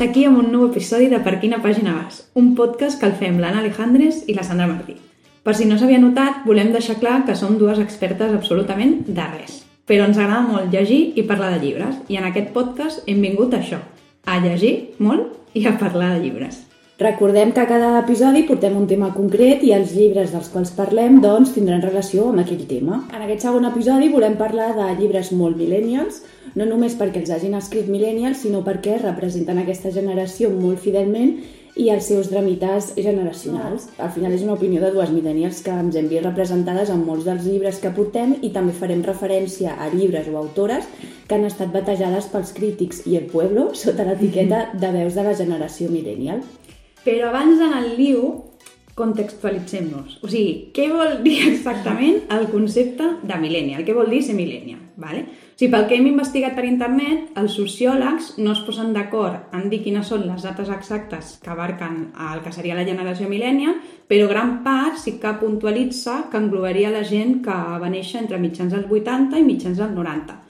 estar aquí amb un nou episodi de Per quina pàgina vas, un podcast que el fem l'Anna Alejandres i la Sandra Martí. Per si no s'havia notat, volem deixar clar que som dues expertes absolutament de res. Però ens agrada molt llegir i parlar de llibres, i en aquest podcast hem vingut a això, a llegir molt i a parlar de llibres. Recordem que a cada episodi portem un tema concret i els llibres dels quals parlem doncs, tindran relació amb aquell tema. En aquest segon episodi volem parlar de llibres molt millennials, no només perquè els hagin escrit millennials, sinó perquè representen aquesta generació molt fidelment i els seus dramites generacionals. Al final és una opinió de dues millennials que ens hem vist representades en molts dels llibres que portem i també farem referència a llibres o autores que han estat batejades pels crítics i el pueblo sota l'etiqueta de veus de la generació millennial. Però abans d'anar al liu, contextualitzem-nos. O sigui, què vol dir exactament el concepte de millennial? Què vol dir ser millennial? Vale? O sigui, pel que hem investigat per internet, els sociòlegs no es posen d'acord en dir quines són les dates exactes que abarquen el que seria la generació millennial, però gran part sí que puntualitza que englobaria la gent que va néixer entre mitjans dels 80 i mitjans dels 90.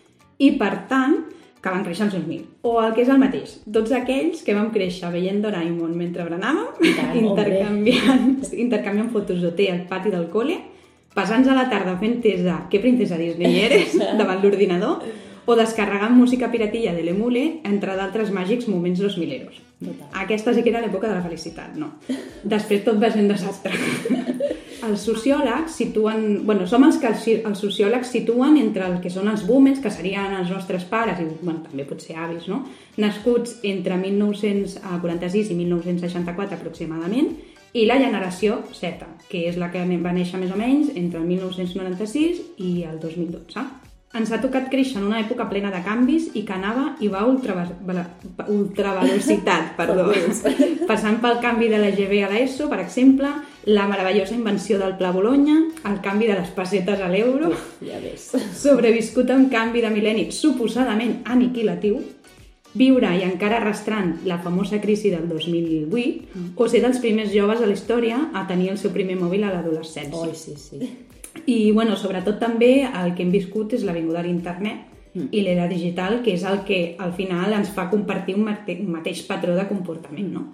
I, per tant, que van créixer als 2000. O el que és el mateix, tots aquells que vam créixer veient Doraemon mentre berenàvem, intercanviant, intercanviant fotos d'OT al pati del col·le, passant a la tarda fent test de què princesa Disney eres davant l'ordinador, o descarregant música piratilla de l'emule, entre d'altres màgics moments dos mileros. Aquesta sí que era l'època de la felicitat, no. Després tot va ser un desastre. els sociòlegs situen... Bueno, som els que els, els sociòlegs situen entre el que són els boomers, que serien els nostres pares, i bueno, també pot ser avis, no? nascuts entre 1946 i 1964 aproximadament, i la generació Z, que és la que va néixer més o menys entre el 1996 i el 2012. Ens ha tocat créixer en una època plena de canvis i que anava i va ultra, ultravelocitat, perdó. Passant pel canvi de la GB a l'ESO, per exemple, la meravellosa invenció del Pla Bologna, el canvi de les pessetes a l'euro, ja ves. sobreviscut a un canvi de mil·lenni suposadament aniquilatiu, viure i encara arrastrant la famosa crisi del 2008 o ser dels primers joves a la història a tenir el seu primer mòbil a l'adolescència. Oi, sí, sí. I, bueno, sobretot també el que hem viscut és la vinguda a l'internet mm. i l'era digital, que és el que al final ens fa compartir un, mate un mateix patró de comportament, no?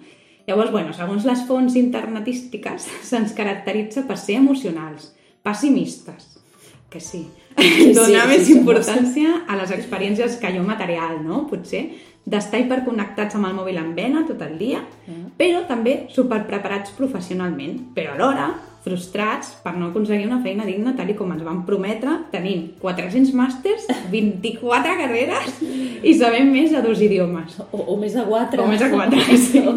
Llavors, bueno, segons les fonts internetístiques, se'ns caracteritza per ser emocionals, pessimistes, que sí, donar sí, més sí, importància a les experiències que allò material, no? Potser d'estar hiperconnectats amb el mòbil en vena tot el dia, mm. però també superpreparats professionalment, però alhora frustrats per no aconseguir una feina digna tal com ens van prometre, tenint 400 màsters, 24 carreres i sabem més de dos idiomes. O, o més de quatre. O més de quatre, sí. Oh,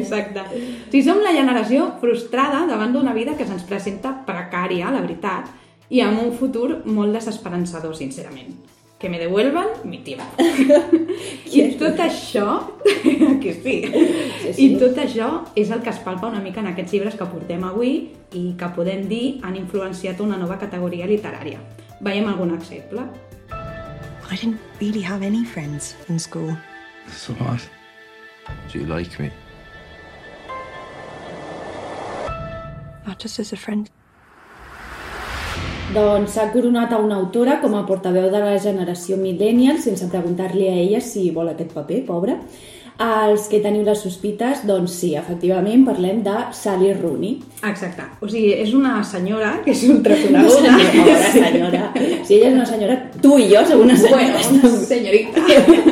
Exacte. O sigui, som la generació frustrada davant d'una vida que se'ns presenta precària, la veritat, i amb un futur molt desesperançador, sincerament que me devuelvan mi tiempo. I tot això, que sí, sí, sí, i tot això és el que es palpa una mica en aquests llibres que portem avui i que podem dir han influenciat una nova categoria literària. Veiem algun exemple. I didn't really have any friends in school. So what? Do you like me? Not just as a friend. Doncs s'ha coronat a una autora com a portaveu de la generació millennial sense preguntar-li a ella si vol aquest paper, pobra. Els que teniu les sospites, doncs sí, efectivament, parlem de Sally Rooney. Exacte. O sigui, és una senyora que és ultraconeguda. Una senyora, senyora. Si ella és una senyora, tu i jo som una senyora. Bueno, senyorita.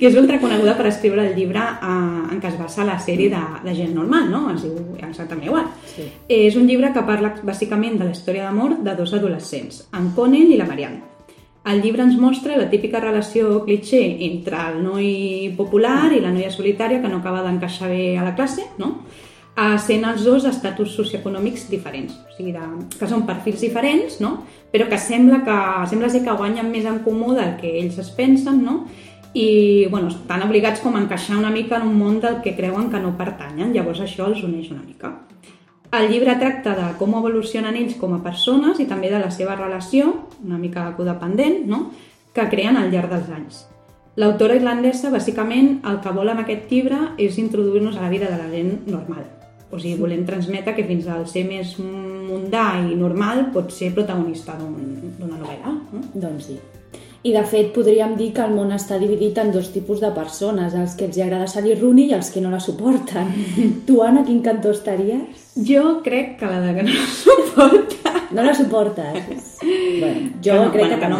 que és ultra coneguda per escriure el llibre eh, en què es basa la sèrie de, de gent normal, no? Es diu exactament igual. Sí. És un llibre que parla bàsicament de la història d'amor de dos adolescents, en Conan i la Marianne. El llibre ens mostra la típica relació cliché entre el noi popular i la noia solitària que no acaba d'encaixar bé a la classe, no? sent els dos estatus socioeconòmics diferents, o sigui, de, que són perfils diferents, no? però que sembla, que sembla ser que guanyen més en comú del que ells es pensen, no? I bueno, estan obligats com a encaixar una mica en un món del que creuen que no pertanyen, llavors això els uneix una mica. El llibre tracta de com evolucionen ells com a persones i també de la seva relació, una mica codependent, no? que creen al llarg dels anys. L'autora irlandesa, bàsicament, el que vol amb aquest llibre és introduir-nos a la vida de la gent normal. O sigui, volem transmetre que fins al ser més mundà i normal pot ser protagonista d'una un, novel·la. No? Doncs sí. I, de fet, podríem dir que el món està dividit en dos tipus de persones, els que els agrada Sally Rooney i els que no la suporten. tu, Anna, quin cantó estaries? Jo crec que la de que no la suporta... No la suportes? bueno, jo no, crec bueno, que, que no,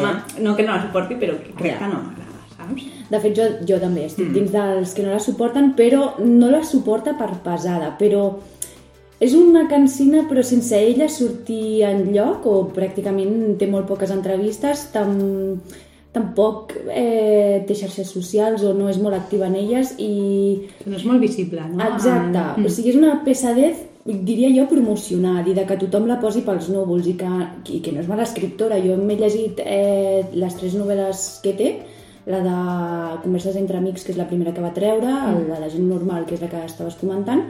no que no la suporti, però que crec Ja. que no m'agrada, saps? De fet, jo, jo també estic dins dels que no la suporten, però no la suporta per pesada, però és una cansina però sense ella sortir en lloc o pràcticament té molt poques entrevistes, tam, tampoc eh, té xarxes socials o no és molt activa en elles i No és molt visible, no? Exacte, Mm. o sigui, és una pesadez, diria jo, promocional i de que tothom la posi pels núvols i que, i que no és mala escriptora. Jo m'he llegit eh, les tres novel·les que té, la de Converses entre amics, que és la primera que va treure, mm. la de Gent normal, que és la que estaves comentant,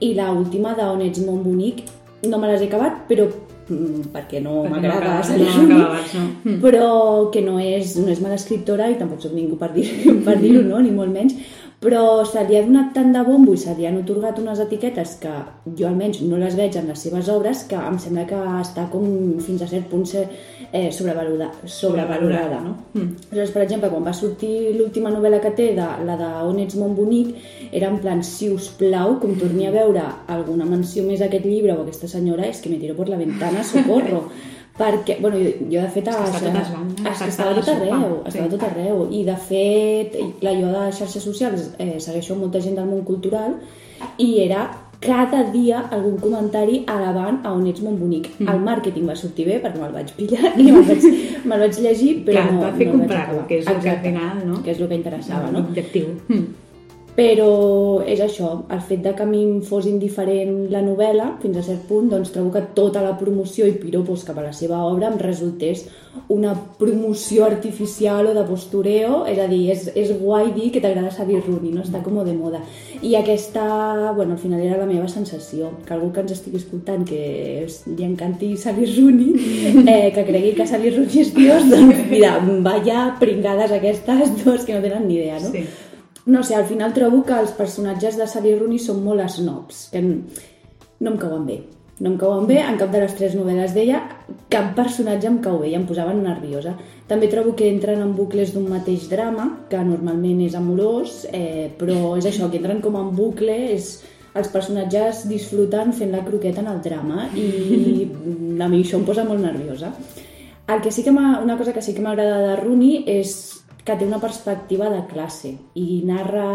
i la última d'On ets molt bonic. No me les he acabat, però perquè no Perquè no m'agrada Sally no no. Mm. però que no és, no és mala escriptora i tampoc soc ningú per dir-ho, per dir no? ni molt menys, però se li ha donat tant de bombo i se li han otorgat unes etiquetes que jo almenys no les veig en les seves obres que em sembla que està com fins a cert punt ser eh, sobrevalorada, sobrevalorada no? Mm. Aleshores, per exemple, quan va sortir l'última novel·la que té, de, la de On ets molt bonic, era en plan, si us plau, com torni a veure alguna menció més a aquest llibre o a aquesta senyora, és que me tiro per la ventana, socorro. perquè, bueno, jo, jo de fet... És que està a totes bandes, que està estava la tot arreu, sopa, estava sí. tot arreu. I de fet, clar, jo de xarxes socials eh, segueixo molta gent del món cultural i era cada dia algun comentari alabant a on ets molt bonic. Mm. El màrqueting va sortir bé perquè me'l vaig pillar i me'l vaig, me'l vaig llegir, però Clar, no, va fer no acabar. que és el que al final, no? Que és el que interessava, no? L'objectiu. Mm. Però és això, el fet de que a mi em fos indiferent la novel·la, fins a cert punt, doncs trobo que tota la promoció i piropos cap a la seva obra em resultés una promoció artificial o de postureo, és a dir, és, és guai dir que t'agrada Sally Rooney, no? està com de moda. I aquesta, bueno, al final era la meva sensació, que algú que ens estigui escoltant que es- li encanti Sally Rooney, eh, que cregui que Sally Rooney és dios, doncs mira, vaya pringades aquestes dues que no tenen ni idea, no? Sí. No sé, al final trobo que els personatges de Sally Rooney són molt snobs, que no em cauen bé. No em cauen bé, en cap de les tres novel·les d'ella, cap personatge em cau bé i em posaven nerviosa. També trobo que entren en bucles d'un mateix drama, que normalment és amorós, eh, però és això, que entren com en bucle, és els personatges disfrutant fent la croqueta en el drama i a mi això em posa molt nerviosa. El que sí que una cosa que sí que m'agrada de Rooney és que té una perspectiva de classe i narra,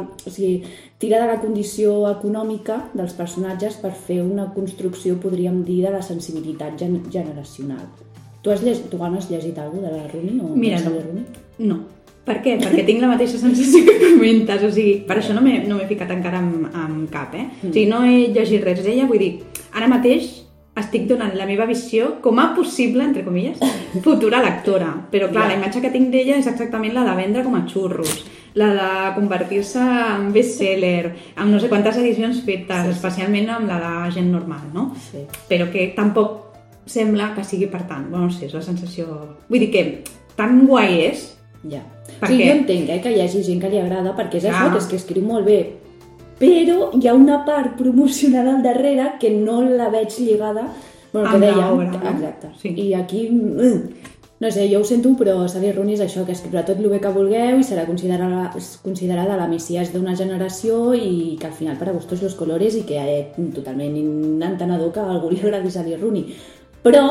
o sigui, tira de la condició econòmica dels personatges per fer una construcció, podríem dir, de la sensibilitat gen generacional. Tu has, llegit, tu has llegit alguna de la Rooney? O Mira, no. Rooney? No. Per què? Perquè tinc la mateixa sensació que comentes, o sigui, per això no m'he no ficat encara amb, amb cap, eh? O sigui, no he llegit res d'ella, vull dir, ara mateix estic donant la meva visió com a possible, entre comilles, futura lectora. Però clar, Ja. la imatge que tinc d'ella és exactament la de vendre com a xurros, la de convertir-se en bestseller, amb no sé quantes edicions fetes, sí. especialment amb la de gent normal, no? Sí. però que tampoc sembla que sigui per tant. Bueno, no sé, és la sensació... Vull dir que tan guai és... Ja. Per o sigui, què? jo entenc eh, que hi hagi gent que li agrada, perquè és Clar. això, que és que escriu molt bé, però hi ha una part promocional al darrere que no la veig lligada bueno, que no? exacte. Sí. I aquí, mm, no sé, jo ho sento, però Sally Rooney és això, que escriurà tot el bé que vulgueu i serà considerada, considerada la messias d'una generació i que al final para gustos los colores i que eh, totalment entenedor que a algú li agradi Sally Rooney. Però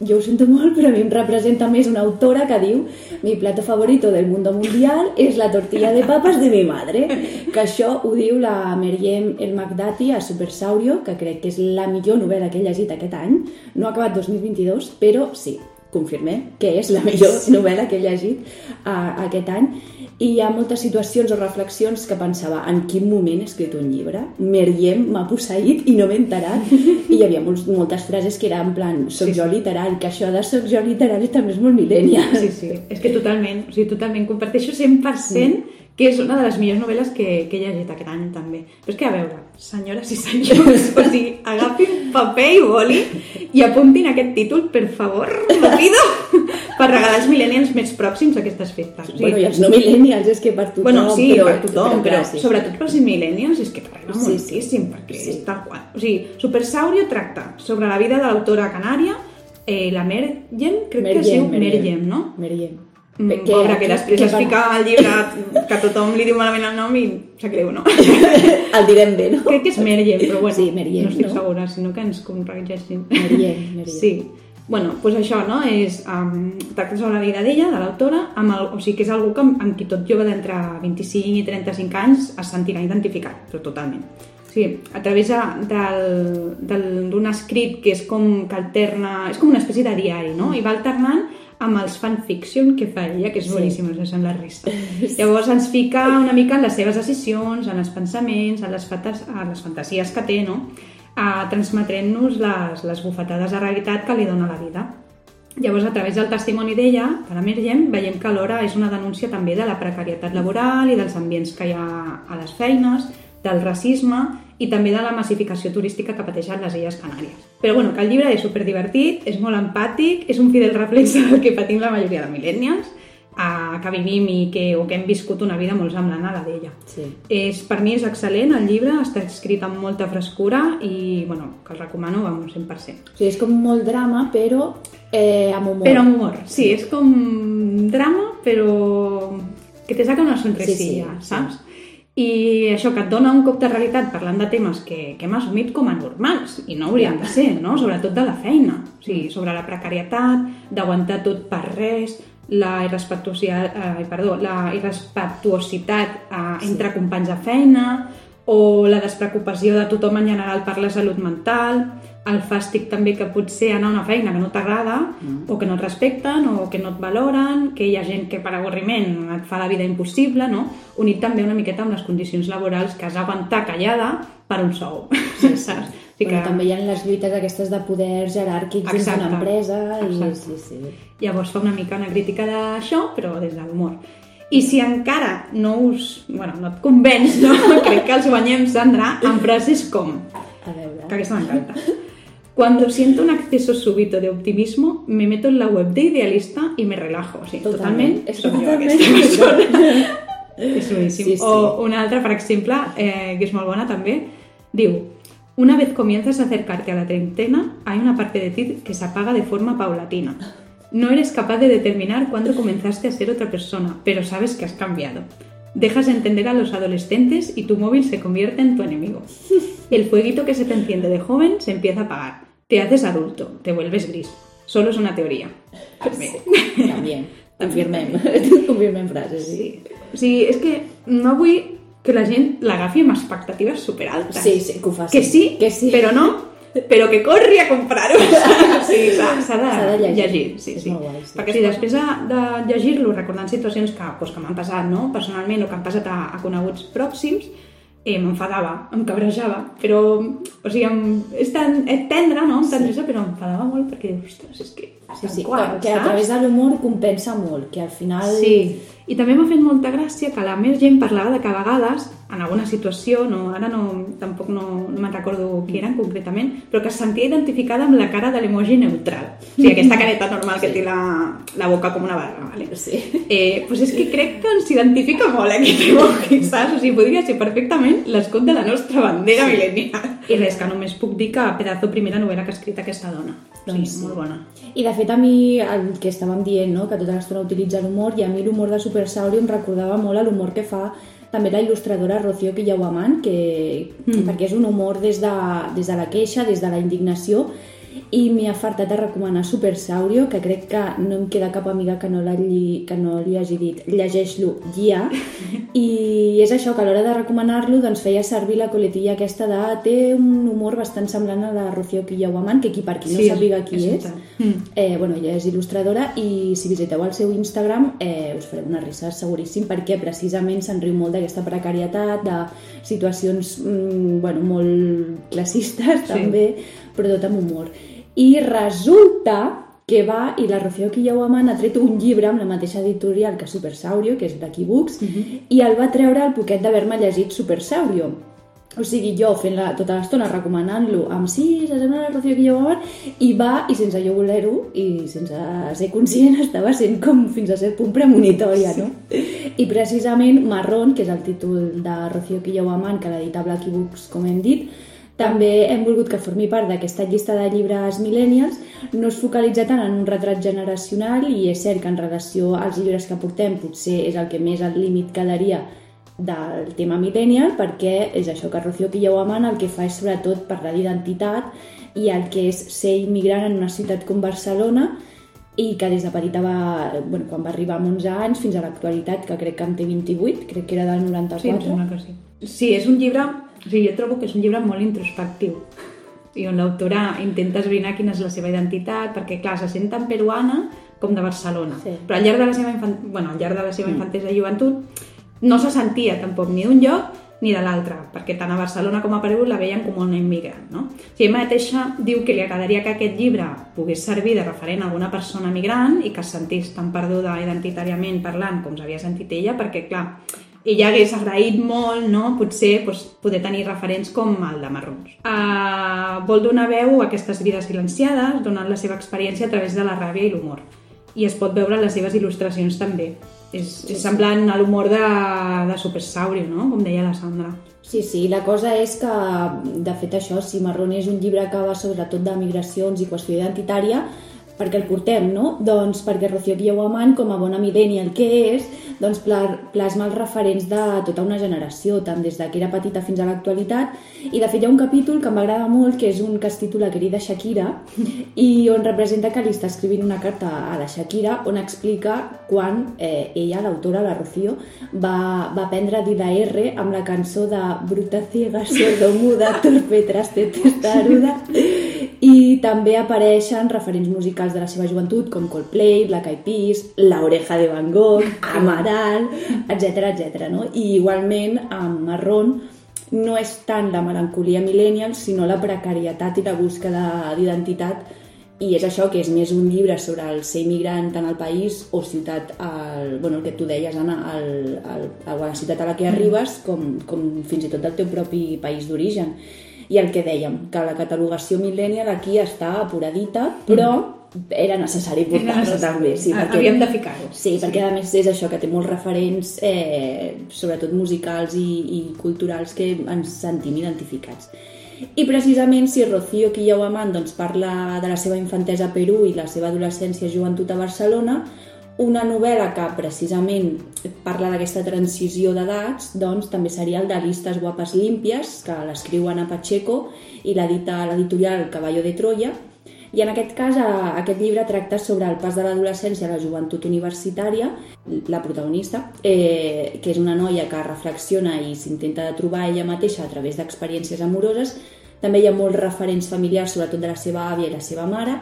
jo ho sento molt, però a mi em representa més una autora que diu mi plato favorito del mundo mundial és la tortilla de papas de mi madre. Que això ho diu la Meriem El Magdati a Supersaurio, que crec que és la millor novel·la que he llegit aquest any. No ha acabat 2022, però sí, confirmem que és la millor novel·la que he llegit uh, aquest any. I hi ha moltes situacions o reflexions que pensava en quin moment he escrit un llibre. Meriem m'ha posseït i no m'he enterat. I hi havia molts, moltes frases que eren en plan soc Sí, jo literari, que això de soc jo literari també és molt millennial. Sí, sí, és que totalment, o sigui, totalment comparteixo 100% que és una de les millors novel·les que, que he llegit aquest any també. Però és que, a veure, senyores i senyors, o sigui, agafin paper i boli i apuntin aquest títol, per favor, lo pido, per regalar als millennials més pròxims a aquestes festes. O sigui, Bueno, i els no millennials és que per tothom... Bueno, sí, però, per tothom, però, clar, sí. sobretot pels millennials és que t'agrada Sí, sí. moltíssim, perquè Sí. és tal qual. O sigui, Supersaurio tracta sobre la vida de l'autora canària, eh, la Mergem, crec que es diu Mergem, no? Meriem. Mm, Pe- Pobre, que després que es fica al llibre que tothom li diu malament el nom i sap greu, no? El direm bé, no? Crec que és Meriem, però bueno, Sí, Meriem, no estic no? segura, sinó que ens corregeixin. Meriem, Meriem. Sí. Bueno, doncs això, no? És, um, tracta sobre la vida d'ella, de l'autora, amb el, o sigui que és algú que, amb, qui tot jove d'entre 25 i 35 anys es sentirà identificat, però totalment. O sigui, a través d'un escrit que és com que alterna, és com una espècie de diari, no? I va alternant amb els fanfiction que fa ella, que és Sí. boníssim, us sembla resta. Llavors ens fica una mica en les seves decisions, en els pensaments, en les, fates, en les fantasies que té, no? A transmetent-nos les, les bufetades de realitat que li dona la vida. Llavors, a través del testimoni d'ella, de la Mergem, veiem que alhora és una denúncia també de la precarietat laboral i dels ambients que hi ha a les feines, del racisme i també de la massificació turística que pateixen les Illes Canàries. Però bueno, que el llibre és superdivertit, és molt empàtic, és un fidel reflex del que patim la majoria de millennials, eh, que vivim i que, o que hem viscut una vida molt semblant a la d'ella. Sí. És, per mi és excel·lent el llibre, està escrit amb molta frescura i bueno, que el recomano amb un 100%. O sigui, és com molt drama, però eh, amb humor. Però amb humor, sí, és com drama, però que te saca una sonrisilla, Sí, sí, saps? I això que et dona un cop de realitat parlant de temes que, que hem assumit com a normals i no haurien de ser, no? Sobretot de la feina. O sigui, sobre la precarietat, d'aguantar tot per res, la irrespectuositat, eh, perdó, la irrespectuositat eh, entre companys de feina o la despreocupació de tothom en general per la salut mental, el fàstic també que pot ser anar a una feina que no t'agrada mm. o que no et respecten o que no et valoren, que hi ha gent que per avorriment et fa la vida impossible, no? unit també una miqueta amb les condicions laborals que has d'aguantar callada per un sou, sí, saps? Sigui Però també hi ha les lluites aquestes de poder jeràrquics dins d'una empresa. I, sí, sí. Llavors fa una mica una crítica d'això, però des de l'humor. I si encara no us... Bueno, no et convenç, no? Crec que els guanyem, Sandra, amb frases com... A veure... Que aquesta m'encanta. Cuando siento un acceso súbito de optimismo, me meto en la web de Idealista y me relajo. O sigui, totalment, Totalment, és jo totalment aquesta persona. és boníssim. Sí, sí. O una altra, per exemple, eh, que és molt bona també, diu Una vez comienzas a acercarte a la treintena, hay una parte de ti que se apaga de forma paulatina. No eres capaz de determinar cuándo comenzaste a ser otra persona, pero sabes que has cambiado. Dejas de entender a los adolescentes y tu móvil se convierte en tu enemigo. El fueguito que se te enciende de joven se empieza a apagar. Te haces adulto, te vuelves gris. Solo es una teoría. També. Confirmem. Confirmem frases, sí. Sí. És que no vull que la gent l'agafi amb expectatives superaltes. Sí, sí, que ho faci. Que sí, Que sí. però no, però que corri a comprar-ho. sí, s'ha de, de llegir. llegir. Sí, És sí. guai, sí. Perquè si després de, de llegir-lo, recordant situacions que, doncs, que m'han passat no? personalment o que han passat a, a coneguts pròxims, eh, m'enfadava, em cabrejava, però, o sigui, em, és tan és tendre, no?, amb tendresa, però m'enfadava molt perquè, ostres, és que... Sí, sí, qual, que a saps? través de l'humor compensa molt, que al final... Sí, i també m'ha fet molta gràcia que la més gent parlava de que a vegades, en alguna situació, no, ara no, tampoc no, no me'n recordo qui eren concretament, però que es sentia identificada amb la cara de l'emoji neutral. O sigui, aquesta careta normal que té la, la boca com una barra, vale? Sí. Eh, pues és que crec que ens identifica molt aquest emoji, saps? O sigui, podria ser perfectament l'escut de la nostra bandera sí. milenial. I res, que només puc dir que pedazo primera novel·la que ha escrit aquesta dona. Doncs sí, sí. molt bona. I de fet a mi el que estàvem dient, no? que tota l'estona utilitza l'humor, i a mi l'humor de Super Saurio em recordava molt a l'humor que fa també la il·lustradora Rocío Quillahuaman, que, mm. perquè és un humor des de, des de la queixa, des de la indignació, i m'hi ha fartat de recomanar Super Saurio, que crec que no em queda cap amiga que no, l'hagi- que no li hagi dit llegeix-lo ja, i és això, que a l'hora de recomanar-lo doncs feia servir la coletilla aquesta de té un humor bastant semblant a la Rocío Quillahuaman, que qui per qui no Sí, sàpiga qui és és. Mm. Eh, bueno, ella és il·lustradora i si visiteu el seu Instagram eh, us fareu una risa seguríssim perquè precisament se'n riu molt d'aquesta precarietat, de situacions mm, bueno, molt classistes Sí. també, però tot amb humor. I resulta que va, i la Rocío Quillahuaman ha tret un llibre amb la mateixa editorial que Super Saurio, que és Lucky Books, i el va treure al poquet d'haver-me llegit Super Saurio. O sigui, jo fent-la tota l'estona recomanant-lo amb sí, s'assembla a la Rocío Quillahuaman i va, i sense jo voler-ho i sense ser conscient, estava sent com fins a cert punt premonitòria, no? I precisament Marrón, que és el títol de Rocío Quillahuaman, que l'edita Blacky Books, com hem dit, També hem volgut que formi part d'aquesta llista de llibres millennials, no es focalitza tant en un retrat generacional i és cert que en relació als llibres que portem potser és el que més al límit quedaria del tema millennial perquè és això que Rocío Quillauamant el que fa és sobretot parlar d'identitat i el que és ser immigrant en una ciutat com Barcelona i que des de petita va, bueno, quan va arribar amb 11 anys fins a l'actualitat, que crec que en té 28, crec que era del Sí, em 94. sembla que sí. Sí, és un llibre... O sigui, jo trobo que és un llibre molt introspectiu i on l'autora intenta esbrinar quina és la seva identitat, perquè, clar, se sent tan peruana com de Barcelona. Sí. Però al llarg de la seva, infant... bueno, al llarg de la seva infantesa i joventut no se sentia tampoc ni d'un lloc ni de l'altre, perquè tant a Barcelona com a Perú la veien com una immigrant. No? O sigui, ella mateixa diu que li agradaria que aquest llibre pogués servir de referent a alguna persona migrant i que es sentís tan perduda identitàriament parlant com s'havia sentit ella, perquè, clar, ella hagués agraït molt, no?, potser doncs, poder tenir referents com el de Marrons. Uh, vol donar veu a aquestes vides silenciades, donant la seva experiència a través de la ràbia i l'humor. I es pot veure en les seves il·lustracions també. És, és semblant a l'humor de, de Super Saurio, no?, com deia la Sandra. Sí, sí, la cosa és que, de fet, això, si Marrón és un llibre que va sobretot de migracions i qüestió identitària, perquè el portem, no? Doncs perquè Rocío Quillauamant, com a bona millennial que és, doncs pla- plasma els referents de tota una generació, tant des de que era petita fins a l'actualitat, i de fet hi ha un capítol que m'agrada molt, que és un que es titula Querida Shakira, i on representa que li està escrivint una carta a la Shakira on explica quan eh, ella, l'autora, la Rocío, va, va aprendre a dir la R amb la cançó de Bruta ciega, sordomuda, torpe, traste, testaruda, i també apareixen referents musicals de la seva joventut com Coldplay, Black Eyed Peas, La Oreja de Van Gogh, Amaral, etc etc. no? I igualment amb Marrón no és tant la melancolia millennial, sinó la precarietat i la búsqueda d'identitat i és això que és més un llibre sobre el ser immigrant tant al país o ciutat, al, bueno, el que tu deies, Anna, al, al, a la ciutat a la que arribes, com, com fins i tot del teu propi país d'origen. I el que dèiem, que la catalogació millennial aquí està apuradita, però era necessari portar-la també. Sí, Ah, havíem de ficar-ho. Sí, perquè a més és això, que té molts referents, eh, sobretot musicals i, i culturals, que ens sentim identificats. I precisament si Rocío Quillauamant doncs, parla de la seva infantesa a Perú i la seva adolescència i joventut a Barcelona, una novel·la que precisament parla d'aquesta transició d'edats doncs, també seria el de Listes guapes límpies, que l'escriu Ana Pacheco i l'edita l'editorial Caballo de Troya, i en aquest cas, a- aquest llibre tracta sobre el pas de l'adolescència a la joventut universitària, la protagonista, eh, que és una noia que reflexiona i s'intenta trobar ella mateixa a través d'experiències amoroses. També hi ha molts referents familiars, sobretot de la seva àvia i la seva mare,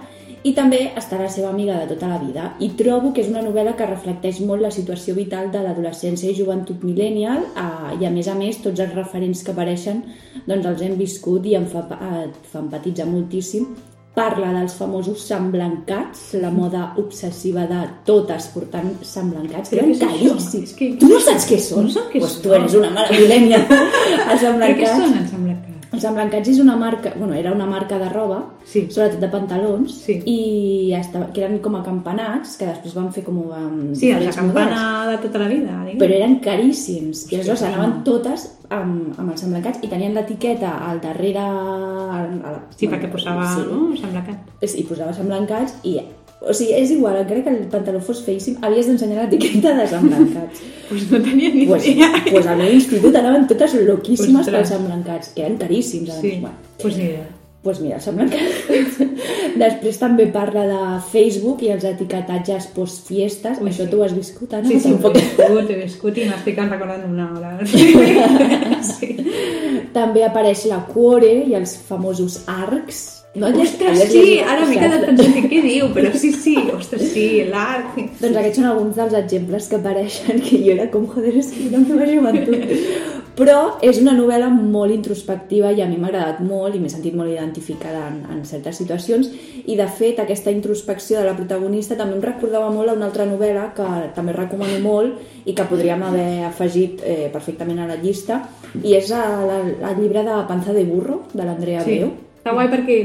i també està la seva amiga de tota la vida. I trobo que és una novel·la que reflecteix molt la situació vital de l'adolescència i joventut millennial eh, i, a més a més, tots els referents que apareixen doncs els hem viscut i em fa, eh, fa empatitzar moltíssim parla dels famosos semblancats, la moda obsessiva de totes portant semblancats, que eren caríssims. Que- Tu no saps què són? No què pues són. tu eres una milènia. Els Però què semblancats... són els semblancats? Els semblancats és una marca, bueno, era una marca de roba, Sí. sobretot de pantalons, Sí. i estava, que eren com acampanats, que després van fer com um, Sí, els campana de tota la vida, diguem. però eren caríssims i aleshores Hòstia, anaven no. totes amb, amb els semblancats i tenien l'etiqueta al darrere a la, Sí, perquè posava, sí, no?, semblacat. i posava semblancats i o sigui, és igual, encara que el pantaló fos feíssim, havies d'ensenyar l'etiqueta de semblancats. Pues no tenia ni pues, idea. pues al meu institut anaven totes loquíssimes Ostres. pels semblancats, que eren caríssims. A Sí. Bueno, pues ni idea. pues mira, semblancats. Després també parla de Facebook i els etiquetatges post-fiestes. Ui, Això sí. tu ho has viscut, Anna? Sí, sí, ho Tampoc- he viscut, he viscut i m'estic recordant una hora. Sí. També apareix la cuore i els famosos arcs. No? Ostres, sí, llegit- ara m'he quedat pensant què diu, però sí, sí, ostres, sí, l'arc... Doncs aquests són alguns dels exemples que apareixen, que jo era com, joder, és que la meva joventut. Però és una novel·la molt introspectiva i a mi m'ha agradat molt i m'he sentit molt identificada en, en certes situacions i de fet aquesta introspecció de la protagonista també em recordava molt a una altra novel·la que també recomano molt i que podríem haver afegit eh, perfectament a la llista i és el, llibre de Panza de burro de l'Andrea Sí, Breu està guai perquè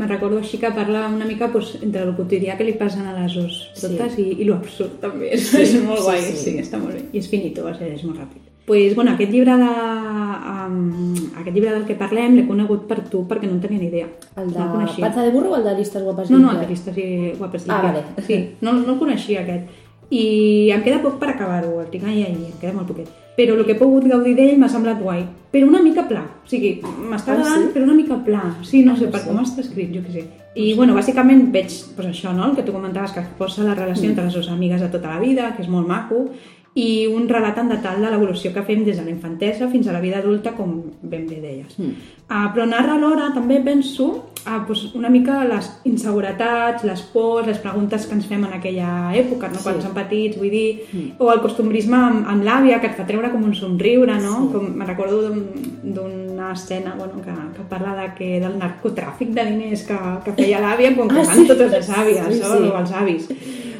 me recordo així que parla una mica pues, entre el quotidià que li passen a les os totes i, i lo absurd també. És, és molt sí, guai, sí. sí. sí, està molt bé. I és finito, va ser, és molt ràpid. pues, bueno, aquest llibre de, um, aquest llibre del que parlem l'he conegut per tu perquè no en tenia ni idea. El de no el. Panza de burro o el de llistes guapes No, no, el de Listes i Guapes Ah, Límpies. vale. Sí, no, no el coneixia aquest. I em queda poc per acabar-ho, el tinc ahir, ahir, em queda molt poquet. Però el que he pogut gaudir d'ell m'ha semblat guai. Però una mica pla. O sigui, m'està Ah, agradant, sí? però una mica pla. Sí, no Ah, sé, no per sé. com està escrit, jo què sé. I, bueno, bàsicament veig pues, això, no?, el que tu comentaves, que posa la relació Mm. entre les dues amigues de tota la vida, que és molt maco, i un relat en detall de l'evolució que fem des de la infantesa fins a la vida adulta, com ben bé deies. Mm. Uh, però narra alhora, també penso, uh, pues, una mica les inseguretats, les pors, les preguntes que ens fem en aquella època, no? Sí. quan som petits, vull dir, Mm. o el costumbrisme amb, amb l'àvia, que et fa treure com un somriure, no? Sí. Com, me recordo d'un- d'una escena bueno, que, que parla de que, del narcotràfic de diners que, que feia l'àvia quan Ah, ah, sí. totes les àvies, sí, sí. o els avis.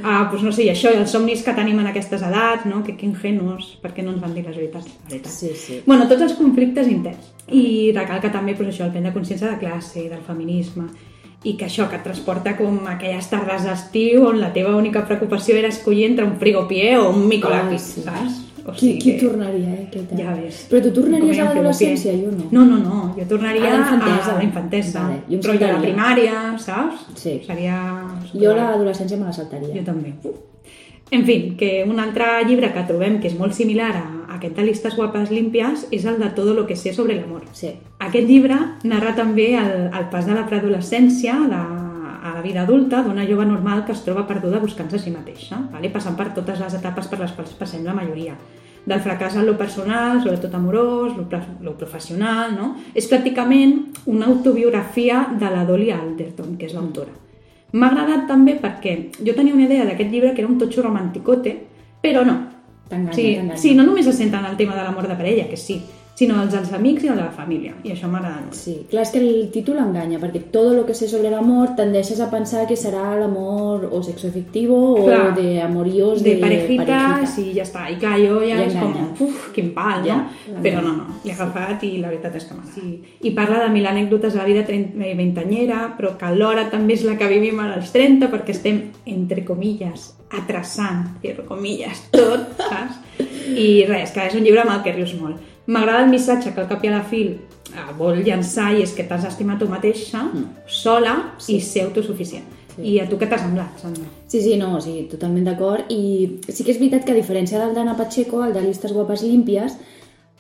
Ah, pues no sé, i això, i els somnis que tenim en aquestes edats, no? que, que ingenus, perquè no ens van dir les veritats, la veritat. Sí, sí. Bueno, tots els conflictes interns. I recalca també pues, això, el prendre consciència de classe, del feminisme, i que això, que et transporta com aquelles tardes d'estiu on la teva única preocupació era escollir entre un frigopié o un microlàpiz, Ai, sí. saps? O Qui, qui que- tornaria, eh? Què tal? Ja ves. Però tu tornaries a l'adolescència, jo no. No, no, no, jo tornaria A la infantesa. a la infantesa. Vale, jo em Però ja a la primària, saps? Sí. Seria... Jo l'adolescència me la saltaria. Jo també. En fi, que un altre llibre que trobem que és molt similar a aquest de Listes guapes límpies és el de Todo lo que sé sobre l'amor. Sí. Aquest llibre narra també el, el pas de la preadolescència la, la vida adulta d'una jove normal que es troba perduda buscant-se a si mateixa, vale? passant per totes les etapes per les quals passem la majoria. Del fracàs en lo personal, sobretot amorós, lo, pro- lo professional, no? És pràcticament una autobiografia de la Dolly Alderton, que és l'autora. M'ha agradat també perquè jo tenia una idea d'aquest llibre que era un totxo romanticote, però no. Sí, sí, no només se centra en el tema de l'amor de parella, que sí, sinó els dels amics i el de la família, i això m'agrada molt. Sí, clar, és que el títol enganya, perquè todo lo que sé sobre l'amor tendeixes a pensar que serà l'amor o sexoafectivo o Clar. de amoríos de, de, parejitas parejita. i ja està. I clar, jo ja I és com, enganya. uf, quin pal, Ja, no? Però no, no, l'he agafat i la veritat és que m'agrada. Sí. I parla de mil anècdotes de la vida eh, vintanyera, però que alhora també és la que vivim als 30, perquè estem, entre comilles, atrasant, entre comilles, tot, saps? I res, que és un llibre amb el que rius molt. M'agrada el missatge que al cap i a la fi eh, vol llançar i és que t'has d'estimar tu mateixa, sola Sí. i ser autosuficient. I a tu què t'ha semblat, Sandra? Sí, sí, no, sí, totalment d'acord. I sí que és veritat que a diferència del d'Anna Pacheco, el de Listes guapes límpies,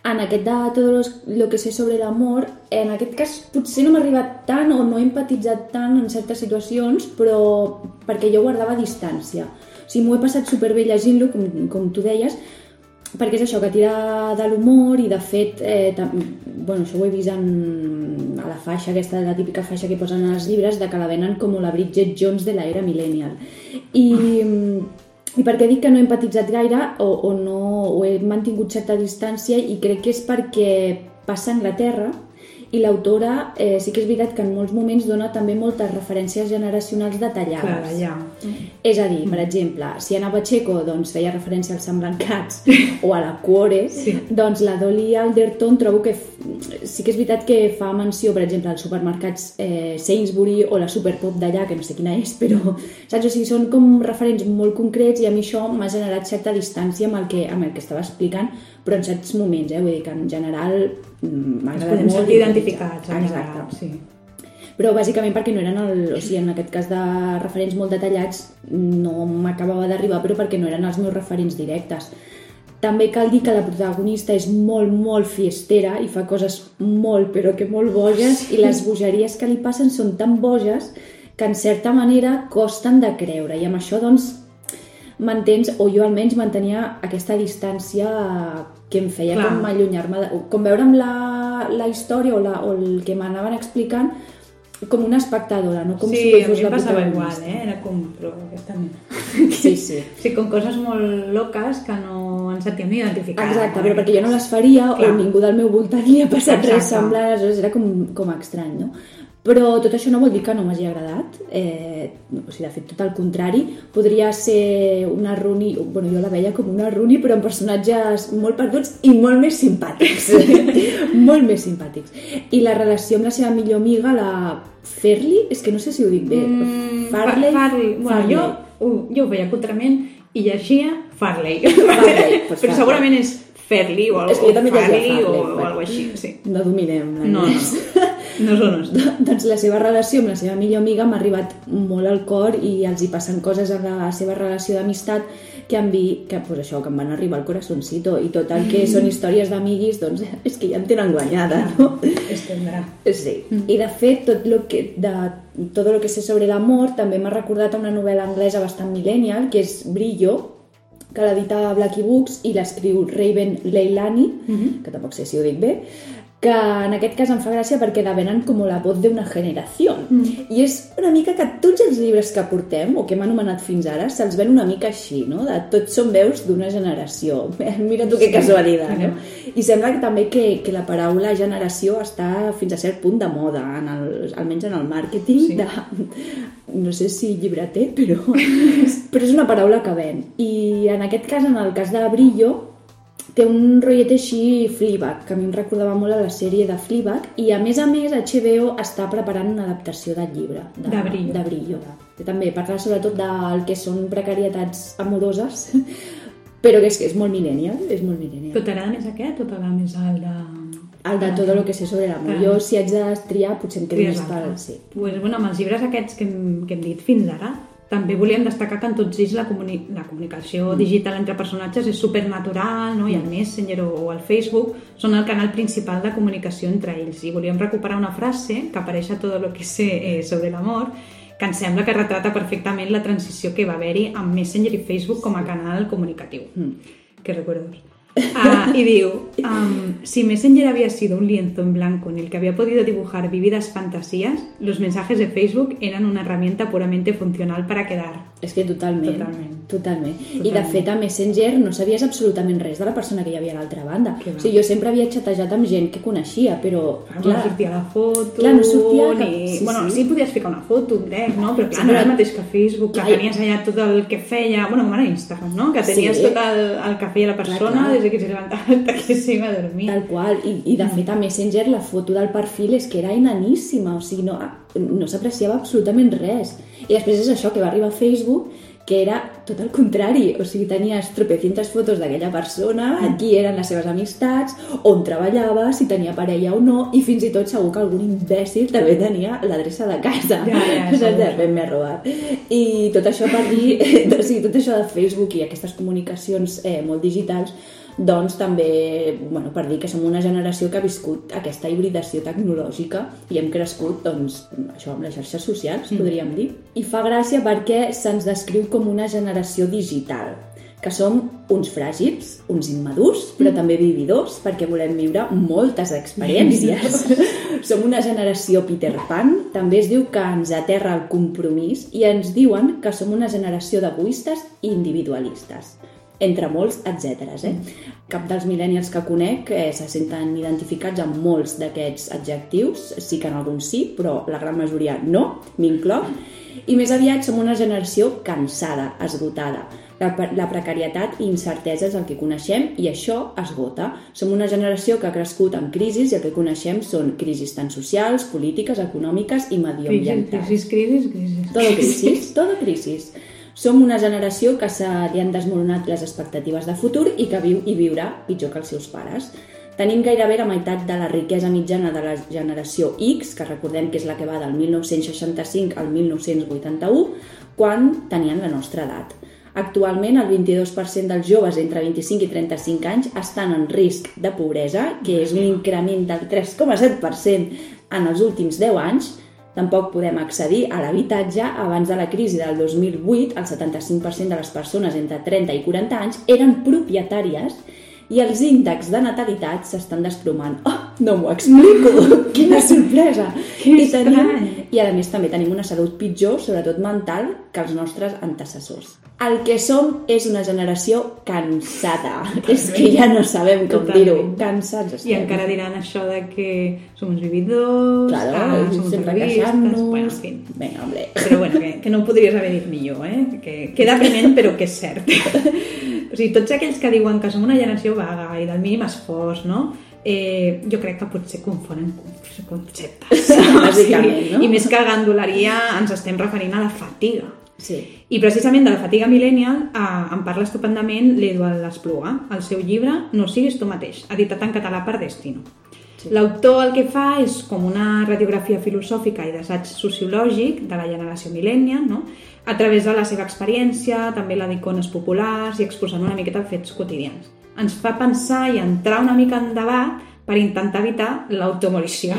en aquest de tot lo que sé sobre l'amor, en aquest cas potser no m'ha arribat tant o no he empatitzat tant en certes situacions, però perquè jo guardava distància. O sigui, m'ho he passat superbé llegint-lo, com, com tu deies, perquè és això, que tira de l'humor i de fet, eh, bueno, això ho he vist en, a la faixa aquesta, la típica faixa que posen als llibres, de que la venen com la Bridget Jones de l'era millennial. I, I per què dic que no he empatitzat gaire o, o no o he mantingut certa distància i crec que és perquè passa a Anglaterra i l'autora eh, sí que és veritat que en molts moments dona també moltes referències generacionals detallades. Clar, ja. És a dir, per exemple, si Anna Pacheco doncs, feia referència als semblancats o a la Cuore, Sí. doncs la Dolly Alderton trobo que sí que és veritat que fa menció, per exemple, als supermercats eh, Sainsbury o la Superpop d'allà, que no sé quina és, però saps? O sigui, són com referents molt concrets i a mi això m'ha generat certa distància amb el, que, amb el que estava explicant, però en certs moments, eh? vull dir que en general mm, Ens agradat podem molt. i- identificats. en Exacte. general, Sí. Però bàsicament perquè no eren, el, o sigui, en aquest cas de referents molt detallats no m'acabava d'arribar, però perquè no eren els meus referents directes. També cal dir que la protagonista és molt, molt fiestera i fa coses molt, però que molt boges, i les bogeries que li passen són tan boges que en certa manera costen de creure. I amb això, doncs, m'entens, o jo almenys mantenia aquesta distància que em feia Clar. com allunyar-me, com veure'm la, la història o, la, o el que m'anaven explicant com una espectadora, no com sí, si a fos mi la em passava protagonista. igual, eh? Era com, però aquesta nena. Sí, sí. Sí, com coses molt loques que no ens sentíem identificades. Exacte, però perquè jo no les faria Clar. o ningú del meu voltant li ha passat res Exacte. semblant, aleshores era com, com estrany, no? Però tot això no vol dir que no m'hagi agradat, eh, o sigui, de fet, tot el contrari. Podria ser una Rooney, bueno, jo la veia com una Rooney, però amb personatges molt perduts i molt més simpàtics. molt més simpàtics. I la relació amb la seva millor amiga, la Ferli, és que no sé si ho dic bé. Mm, Farley? Fa- Farley. Bueno, Farley. jo, uh, jo ho veia contrament i llegia Farley. Farley, pues però segurament és fer-li o, És que jo també llegia fer-li o, Farley, o bueno. alguna així, sí. No dominem No, no. No el nostre. doncs la seva relació amb la seva millor amiga m'ha arribat molt al cor i els hi passen coses en la seva relació d'amistat que han vi, que, pues això, que em van arribar al corazoncito i tot el que són històries d'amiguis doncs és que ja em tenen guanyada no? Es tindrà. Sí, i de fet tot lo que, de, tot lo que sé sobre l'amor també m'ha recordat a una novel·la anglesa bastant millennial que és Brillo que l'edita Blackie Books i l'escriu Raven Leilani, que tampoc sé si ho dic bé, que en aquest cas em fa gràcia perquè la venen com la voz d'una generació. Mm. I és una mica que tots els llibres que portem, o que hem anomenat fins ara, se'ls ven una mica així, no? De tots són veus d'una generació. Mira tu que casualitat, no? I sembla que també que, que la paraula generació està fins a cert punt de moda, en el, almenys en el màrqueting Sí. de, no sé si llibreter, però, però és una paraula que ven. I en aquest cas, en el cas de Brillo, té un rotllet així Fleabag, que a mi em recordava molt a la sèrie de Fleabag, i a més a més HBO està preparant una adaptació del llibre. De Brillo. De Brillo. Que també parla sobretot del que són precarietats amoroses, però que és, que és molt millennial, és molt millennial. Però t'agrada més aquest o t'agrada més el de... El de tot el que sé sobre l'amor. Jo, si haig de triar, potser em quedo més pel... Sí. Pues, bueno, amb els llibres aquests que hem, que hem dit fins ara, també volíem destacar que en tots ells la, comuni la comunicació digital entre personatges és supernatural, no? i el Messenger o, o el Facebook són el canal principal de comunicació entre ells. I volíem recuperar una frase que apareix a tot el que sé eh, sobre l'amor, que em sembla que retrata perfectament la transició que va haver-hi amb Messenger i Facebook com a canal comunicatiu. Mm. Que recuerdos. Ah, y digo, am, si Messenger había sido un lienzo en blanco en el que había podido dibujar vividas fantasías, los mensajes de Facebook eran una herramienta puramente funcional para quedar. És que totalment. Totalment. Totalment. I de Totalment. fet a Messenger no sabies absolutament res de la persona que hi havia a l'altra banda. Va. O sigui, jo sempre havia xatejat amb gent que coneixia, però... Clar, no sortia la foto, Clar, no sortia cap- ni... sí, bueno, sí. sí. podies ficar una foto, crec, no? Però clar, Sí, no era el mateix que Facebook, que Clar, tenies allà tot el que feia... Bueno, com ara Instagram, no? Que tenies Sí. tot el, el que feia la persona clar. des de que se levantava hasta que se iba a dormir. Tal qual. I, I de fet a Messenger la foto del perfil és que era enaníssima, o sigui, no, no s'apreciava absolutament res. I després és això que va arribar a Facebook que era tot el contrari, o sigui, tenies tropecientes fotos d'aquella persona, qui eren les seves amistats, on treballava, si tenia parella o no, i fins i tot segur que algun imbècil també tenia l'adreça de casa. Ja, ja, segur. De ben m'he robat. I tot això per dir, o sigui, tot això de Facebook i aquestes comunicacions eh, molt digitals doncs també, bueno, per dir que som una generació que ha viscut aquesta hibridació tecnològica i hem crescut, doncs, això amb les xarxes socials, podríem dir. I fa gràcia perquè se'ns descriu com una generació digital, que som uns fràgils, uns immadurs, però també vividors, perquè volem viure moltes experiències. som una generació Peter Pan, també es diu que ens aterra el compromís i ens diuen que som una generació d'egoistes i individualistes entre molts, etc. Eh? Cap dels millennials que conec eh, se senten identificats amb molts d'aquests adjectius, sí que en alguns sí, però la gran majoria no, m'incloc, i més aviat som una generació cansada, esgotada. La, la precarietat i incertesa és el que coneixem i això esgota. Som una generació que ha crescut amb crisis i el que coneixem són crisis tant socials, polítiques, econòmiques i medioambientals. crisis, crisis, crisis. Todo crisis, todo crisis. Som una generació que se li han desmoronat les expectatives de futur i que viu i viurà pitjor que els seus pares. Tenim gairebé la meitat de la riquesa mitjana de la generació X, que recordem que és la que va del 1965 al 1981, quan tenien la nostra edat. Actualment, el 22% dels joves entre 25 i 35 anys estan en risc de pobresa, que és un increment del 3,7% en els últims 10 anys. Tampoc podem accedir a l'habitatge. Abans de la crisi del 2008, el 75% de les persones entre 30 i 40 anys eren propietàries i els índexs de natalitat s'estan desplomant. Oh, no m'ho explico! Quina sorpresa! I, tenim. I a més també tenim una salut pitjor, sobretot mental, que els nostres antecessors. El que som és una generació cansada. És que ja no sabem com Totalment. dir-ho. Cansats estem. I encara diran això de que som uns vividors, Claro, ah, som uns queixant-nos. bueno, en fin. Vinga, hombre. Però bueno, que, que no podries haver dit millor, eh? Que queda prement, però que és cert. o sigui, tots aquells que diuen que som una generació vaga i del mínim esforç, no? Eh, jo crec que potser confonen conceptes. Bàsicament, no? I més que gandoleria ens estem referint a la fatiga. Sí. I precisament de la fatiga millennial eh, en parla estupendament l'Eduard Espluga, el seu llibre No siguis tu mateix, editat en català per Destino. Sí. L'autor el que fa és com una radiografia filosòfica i d'assaig sociològic de la generació millennial, no? a través de la seva experiència, també la d'icones populars i exposant una miqueta fets quotidians. Ens fa pensar i entrar una mica en debat per intentar evitar l'automolició.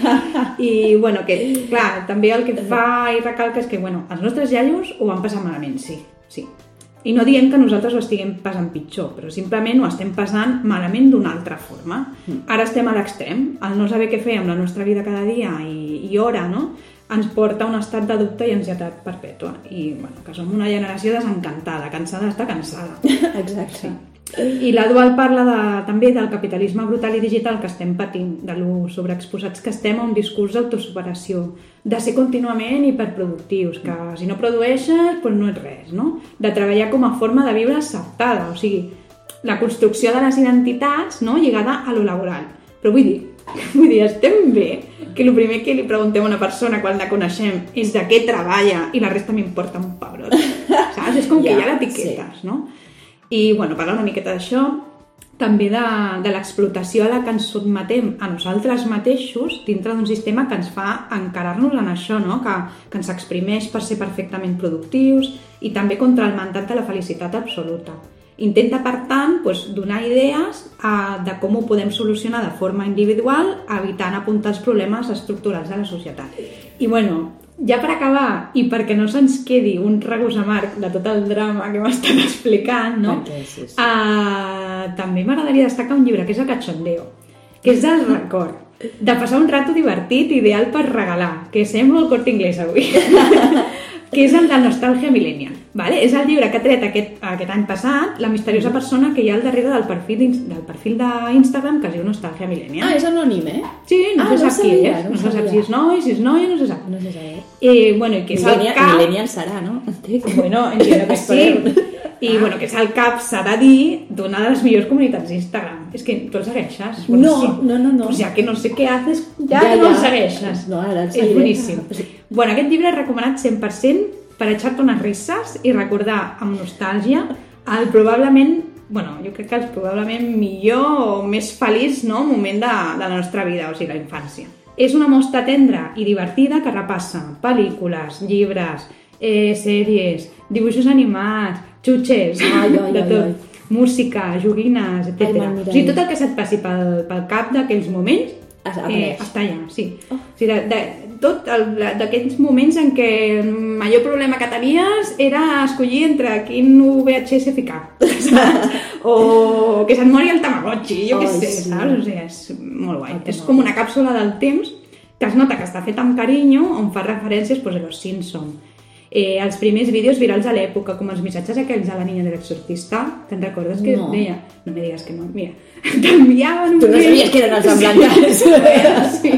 I, bueno, que, clar, també el que fa i recalca és que, bueno, els nostres iaios ho van passar malament, sí, sí. I no diem que nosaltres ho estiguem passant pitjor, però simplement ho estem passant malament d'una altra forma. Ara estem a l'extrem. El no saber què fer amb la nostra vida cada dia i, i hora, no?, ens porta a un estat de dubte i ansietat perpètua. I, bueno, que som una generació desencantada, cansada d'estar cansada. Exacte. I la Dual parla de, també del capitalisme brutal i digital que estem patint, de lo sobreexposats que estem a un discurs d'autosuperació, de ser contínuament hiperproductius, que si no produeixes, doncs no és res, no? De treballar com a forma de viure acceptada, o sigui, la construcció de les identitats no? lligada a lo laboral. Però vull dir, vull dir, estem bé que el primer que li preguntem a una persona quan la coneixem és de què treballa i la resta m'importa un pebrot. Saps? És com que Ja, hi ha l'etiquetes, no? I, bueno, parla una miqueta d'això, també de, de l'explotació a la que ens sotmetem a nosaltres mateixos dintre d'un sistema que ens fa encarar-nos en això, no? que, que ens exprimeix per ser perfectament productius i també contra el mandat de la felicitat absoluta. Intenta, per tant, doncs, donar idees a, de com ho podem solucionar de forma individual, evitant apuntar els problemes estructurals de la societat. I, bueno, ja per acabar, i perquè no se'ns quedi un regust amarg de tot el drama que hem estat explicant, no? Perquè sí, sí. Uh, també m'agradaria destacar un llibre que és el Cachondeo, que és del record, de passar un rato divertit, ideal per regalar, que sembla el corte inglès avui, que és el de Nostàlgia Millennial. Vale? És el llibre que ha tret aquest, aquest any passat la misteriosa persona que hi ha al darrere del perfil del perfil d'Instagram que es diu Nostàlgia Millennial. Ah, és anònim, eh? Sí, no Ah, se no sap qui sabia, és, no no, se sap si és noi, si és noia, no se sap. No sé saber. Eh, bueno, i que és el Millennial, cap... millennial serà, no? Entenc. Bueno, entiendo que sí. I bueno, que és el cap, s'ha de dir, d'una de les millors comunitats d'Instagram. És que tu el segueixes? No, no, no, no. Pues ya que no sé què haces, ja, Ja, ja no el segueixes. No, ara el És seguiré. boníssim. Bueno, aquest llibre és recomanat 100% per echar-te unes risses i recordar amb nostàlgia el probablement, bueno, jo crec que el probablement millor o més feliç no, moment de, de la nostra vida, o sigui, la infància. És una mostra tendra i divertida que repassa pel·lícules, llibres, eh, sèries, dibuixos animats, xutxes, Ai, ai, de ai, tot, ai. música, joguines, etc. Ai, me'l O sigui, tot el que se't passi pel, pel cap d'aquells moments Es- eh, està allà, sí. Oh. O sigui, de, de, tot d'aquests moments en què el major problema que tenies era escollir entre quin VHS ficar, saps? o que se't mori el Tamagotchi, jo què Ai, sé, sí. saps? O sigui, és molt guai. Ai, és com una càpsula del temps que es nota que està feta amb carinyo, on fa referències pues, a los Simpson. Eh, els primers vídeos virals a l'època, com els missatges aquells de la niña de l'exorcista, te'n recordes que No. deia? No me digas que no, mira, t'enviaven un Tu no sabies que eren els emblanquats. sí.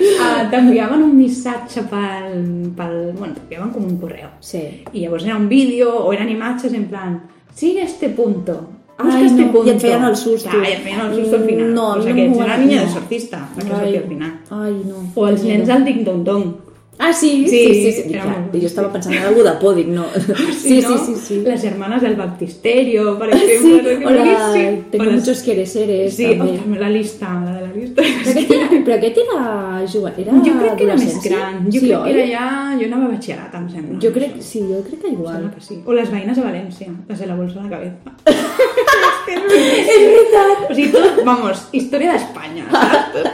Uh, t'enviaven un missatge pel, pel... Bueno, t'enviaven com un correu. Sí. I llavors era un vídeo o eren imatges en plan sigue este punto. Busca Ai, este no, punto. i et feien el susto. Clar, i et feien el susto al final. No, no una agrada, niña no. de sortista, Ai. al final. Ai, no. O els nens del Ding Dong Dong. Ah, sí? Sí, Sí, sí, sí. Jo estava pensant en algú de no. Sí, sí, no? sí, sí. Les hermanas del baptisterio, per Sí, exemple. que o la... boníssim. Tengo les- muchos quereres, Sí, també. o també la lista, la de la lista. Però aquest era, però aquest era jove, era Jo crec que era més gran. Jo sí, crec oi? que era ja... Jo anava a batxillerat, em sembla. Jo crec, sí, jo crec que Em igual. que sí. O les veïnes a València, les de la bolsa a la cabeza. És veritat! O sigui, tot, vamos, història d'Espanya, saps?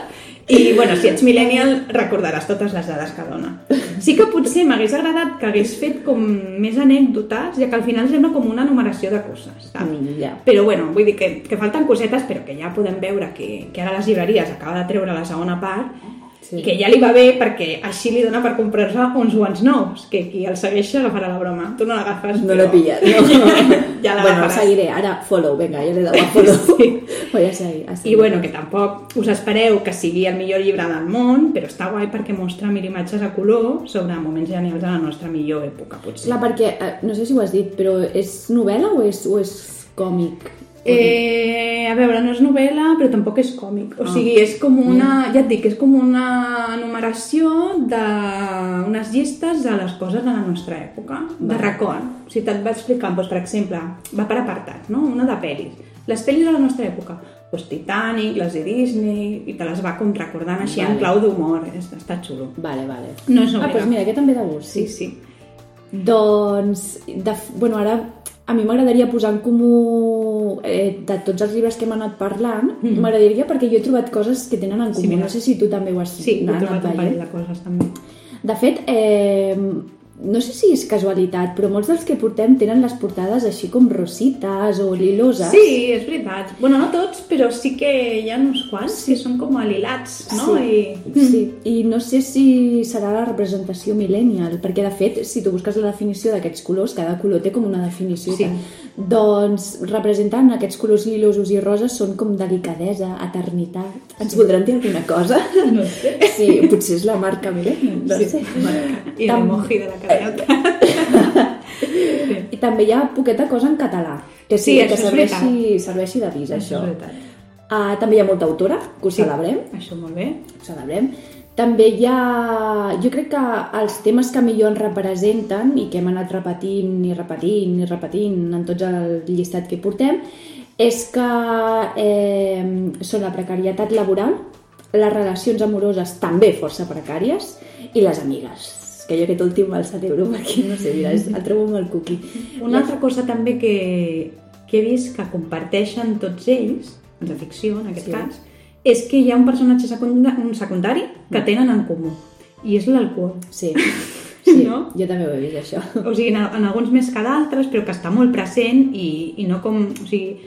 I, bueno, si ets millennial, recordaràs totes les dades que dona. Sí que potser m'hagués agradat que hagués fet com més anècdotes, ja que al final sembla com una numeració de coses, saps? Mm, ja. Però bueno, vull dir que, que falten cosetes, però que ja podem veure que, que ara les llibreries acaba de treure la segona part Sí. i que ja li va bé perquè així li dona per comprar-se uns guants nous, que qui el segueix agafarà la broma. Tu no l'agafes, No però... l'he pillat, no. ja la bueno, seguiré. Ara, follow, vinga, ja l'he dado a follow. Sí. Voy a seguir. a I seguir. bueno, que tampoc us espereu que sigui el millor llibre del món, però està guai perquè mostra mil imatges a color sobre moments genials de la nostra millor època, potser. Clar, perquè, eh, no sé si ho has dit, però és novel·la o és, o és còmic? Eh, a veure, no és novel·la, però tampoc és còmic. O Ah. sigui, és com una... Ja et dic, és com una numeració d'unes llistes de les coses de la nostra època, de Vale. record. O sigui, te't va explicant, doncs, per exemple, va per apartats, no? Una de pel·lis. Les pel·lis de la nostra època, doncs Titanic, les de Disney, i te les va com recordant així Vale. en clau d'humor. Està, xulo. Vale, vale. No és Ah, novel·la. doncs mira, aquest també de gust, Sí, sí. sí. Doncs, de, bueno, ara a mi m'agradaria posar en comú eh, de tots els llibres que hem anat parlant, m'agradaria perquè jo he trobat coses que tenen en comú. mira. no sé si tu també ho has Sí, he anat trobat un veient. parell de coses també. De fet, eh, no sé si és casualitat, però molts dels que portem tenen les portades així com rosites o liloses. Sí, és veritat. Bueno, no tots, però sí que hi ha uns quants que són com alilats, no? Sí, I... sí, i no sé si serà la representació millennial, perquè de fet, si tu busques la definició d'aquests colors, cada color té com una definició. i Sí. tal. Doncs representant aquests colors lilosos i roses són com delicadesa, eternitat. Ens voldran dir alguna cosa? No sé. Sí, potser és la marca millennial, no sé. I Tam- l'emoji de la cadeneta. I també hi ha poqueta cosa en català, que, sí, Sí, que serveixi, serveixi d'avís, Això això. Uh, també hi ha molta autora, que ho Sí. celebrem. Això molt bé. ho celebrem. També hi ha... Jo crec que els temes que millor ens representen i que hem anat repetint i repetint i repetint en tots el llistat que portem és que eh, són la precarietat laboral, les relacions amoroses també força precàries i les amigues que jo aquest últim me'l celebro perquè no sé, mira, és, el trobo molt cuqui. Una altra cosa també que, que he vist que comparteixen tots ells, de ficció en aquest Sí. sí. cas, és que hi ha un personatge secundari, un secundari que tenen en comú, i és l'alcohol. Sí, sí No? jo també ho he vist, això. O sigui, en, en alguns més que d'altres, però que està molt present i, i no com... O sigui,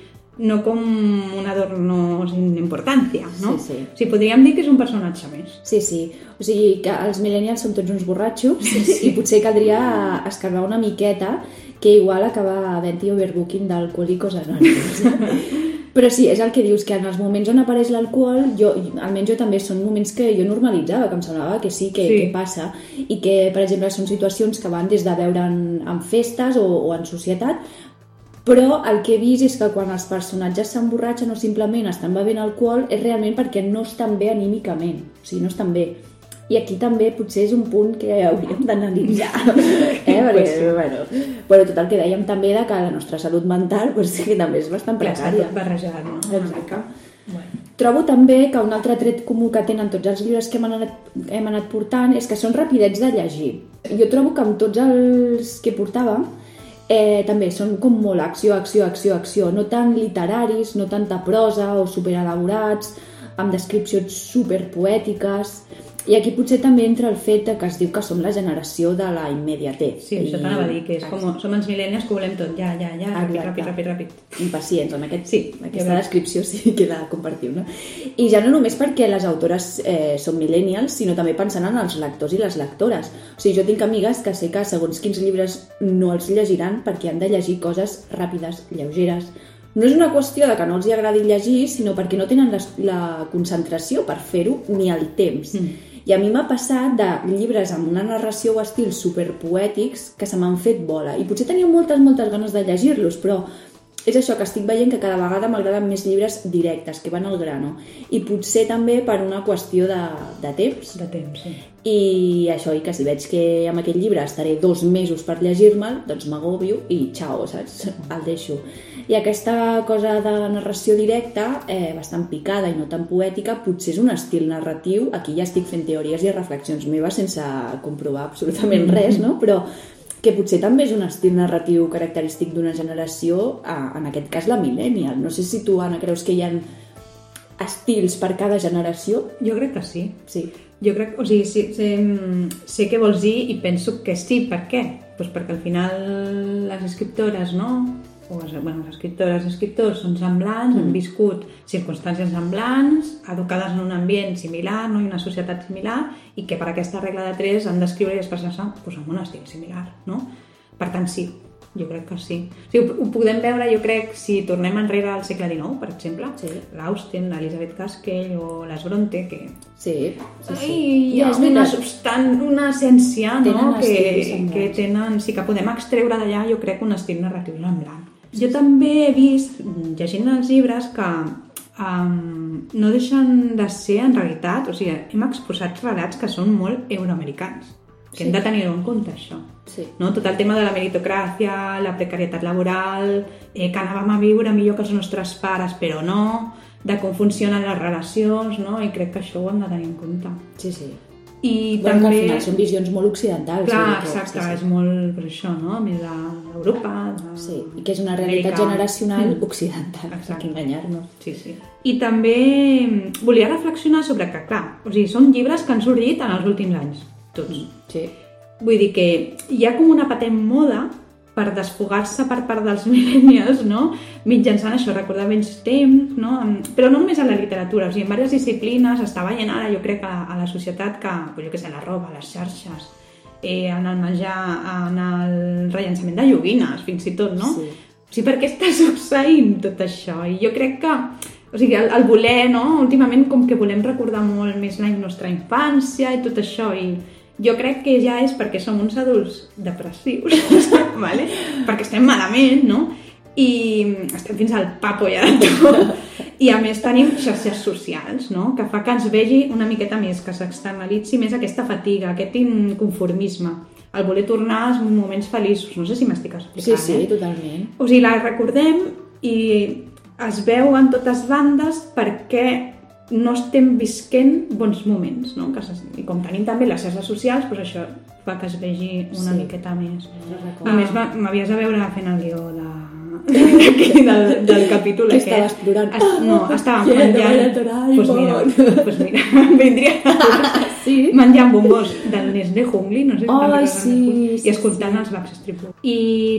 no com un adorno sin importància, no? Sí, sí. O sigui, podríem dir que és un personatge més. Sí, sí. O sigui, que els millennials són tots uns borratxos sí, sí. i potser caldria escarbar una miqueta que igual acaba havent-hi overbooking d'alcohòlicos anònims. Però sí, és el que dius, que en els moments on apareix l'alcohol, jo, almenys jo també, són moments que jo normalitzava, que em semblava que sí, que, Sí. que passa, i que, per exemple, són situacions que van des de veure en, en festes o, o en societat, però el que he vist és que quan els personatges s'emborratxen o simplement estan bevent alcohol és realment perquè no estan bé anímicament, o sigui, no estan bé. I aquí també potser és un punt que hauríem d'analitzar. Eh? Perquè, Pues sí. bueno, però tot el que dèiem també de que la nostra salut mental pues, sí, també és bastant Ja està precària. tot barrejat, no? Exacte. Bueno. Trobo també que un altre tret comú que tenen tots els llibres que hem anat, hem anat portant és que són rapidets de llegir. Jo trobo que amb tots els que portàvem eh, també són com molt acció, acció, acció, acció, no tan literaris, no tanta prosa o superelaborats, amb descripcions superpoètiques. I aquí potser també entra el fet de que es diu que som la generació de la immediatez. Sí, això I- t'anava a dir, que és com, som els millennials que volem tot, ja, ja, ja, ràpid, ràpid, ràpid, ràpid. impacients amb aquest, Sí, aquesta descripció sí que la compartiu, no? I ja no només perquè les autores eh, són millennials, sinó també pensant en els lectors i les lectores. O sigui, jo tinc amigues que sé que segons quins llibres no els llegiran perquè han de llegir coses ràpides, lleugeres. No és una qüestió de que no els hi agradi llegir, sinó perquè no tenen les, la concentració per fer-ho ni el temps. Mm. I a mi m'ha passat de llibres amb una narració o estils superpoètics que se m'han fet bola. I potser tenia moltes, moltes ganes de llegir-los, però és això que estic veient que cada vegada m'agraden més llibres directes, que van al grano. I potser també per una qüestió de, de temps. De temps, sí. I això, i que si veig que amb aquest llibre estaré dos mesos per llegir-me'l, doncs m'agobio i xao, saps? El deixo. I aquesta cosa de narració directa, eh, bastant picada i no tan poètica, potser és un estil narratiu, aquí ja estic fent teories i reflexions meves sense comprovar absolutament res, no? Però que potser també és un estil narratiu característic d'una generació, en aquest cas la millennial. No sé si tu, Anna, creus que hi ha estils per cada generació? Jo crec que sí. Sí. Jo crec, o sigui, sé, sé, sé què vols dir i penso que sí. Per què? Pues perquè al final les escriptores, no? O les, bueno, les escriptores i escriptors són semblants, mm. han viscut circumstàncies semblants, educades en un ambient similar, no? i una societat similar, i que per aquesta regla de tres han d'escriure i expressar-se pues, amb un estil similar, no? Per tant, sí, jo crec que sí. O sigui, ho, podem veure, jo crec, si tornem enrere al segle XIX, per exemple, Sí. l'Austen, l'Elisabeth Gaskell o les Bronte, que Sí, sí, sí. Ai, hi ha és una substant, una essència no? Que, que tenen, sí que podem extreure d'allà, jo crec, un estil narratiu semblant. Jo també he vist, llegint els llibres, que um, no deixen de ser, en realitat, o sigui, hem exposat relats que són molt euroamericans, que Sí. hem de tenir-ho en compte, això. Sí. No? Tot el tema de la meritocràcia, la precarietat laboral, eh, que anàvem a viure millor que els nostres pares, però no, de com funcionen les relacions, no? i crec que això ho hem de tenir en compte. Sí, sí. I Bueno, també... que al final són visions molt occidentals. Clar, que- exacte, sí, sí. és molt per això, no? Més d'Europa, de... Sí, i que és una realitat Amèrica. generacional Mm. occidental, Exacte. per enganyar-nos. Sí, sí. I també mm, volia reflexionar sobre que, clar, o sigui, són llibres que han sorgit en els últims anys, tots. Sí. Vull dir que hi ha com una patent moda per desfogar-se per part dels millennials, no? mitjançant això, recordar vells temps, no? Però no només en la literatura, o sigui, en diverses disciplines està veient ara, jo crec, a, a la societat que, pues, jo què sé, la roba, les xarxes, eh, en el menjar, en el rellançament de joguines, fins i tot, no? Sí. O sigui, per què està succeint tot això? I jo crec que, o sigui, el, el voler, no? Últimament com que volem recordar molt més la nostra infància i tot això, i jo crec que ja és perquè som uns adults depressius, vale? perquè estem malament, no? I estem fins al papo ja de tot. I a més tenim xarxes socials, no? Que fa que ens vegi una miqueta més, que s'externalitzi més aquesta fatiga, aquest inconformisme, el voler tornar als moments feliços. No sé si m'estic Sí, explicant, sí, eh? totalment. O sigui, la recordem i es veu en totes bandes perquè no estem visquent bons moments, no? Que I com tenim també les xarxes socials, doncs això fa que es vegi una Sí. miqueta més. A més, m'havies de veure fent el guió de... d'aquí, del, del capítol Que aquest. estaves plorant. Es, no, estàvem Quiero menjant... a Doraemon. Pues mira, pues mira, vindria Sí? menjant bombons del Nestlé Jungli, no sé si recordes, sí, sí, i escoltant els Backstreet Boys. I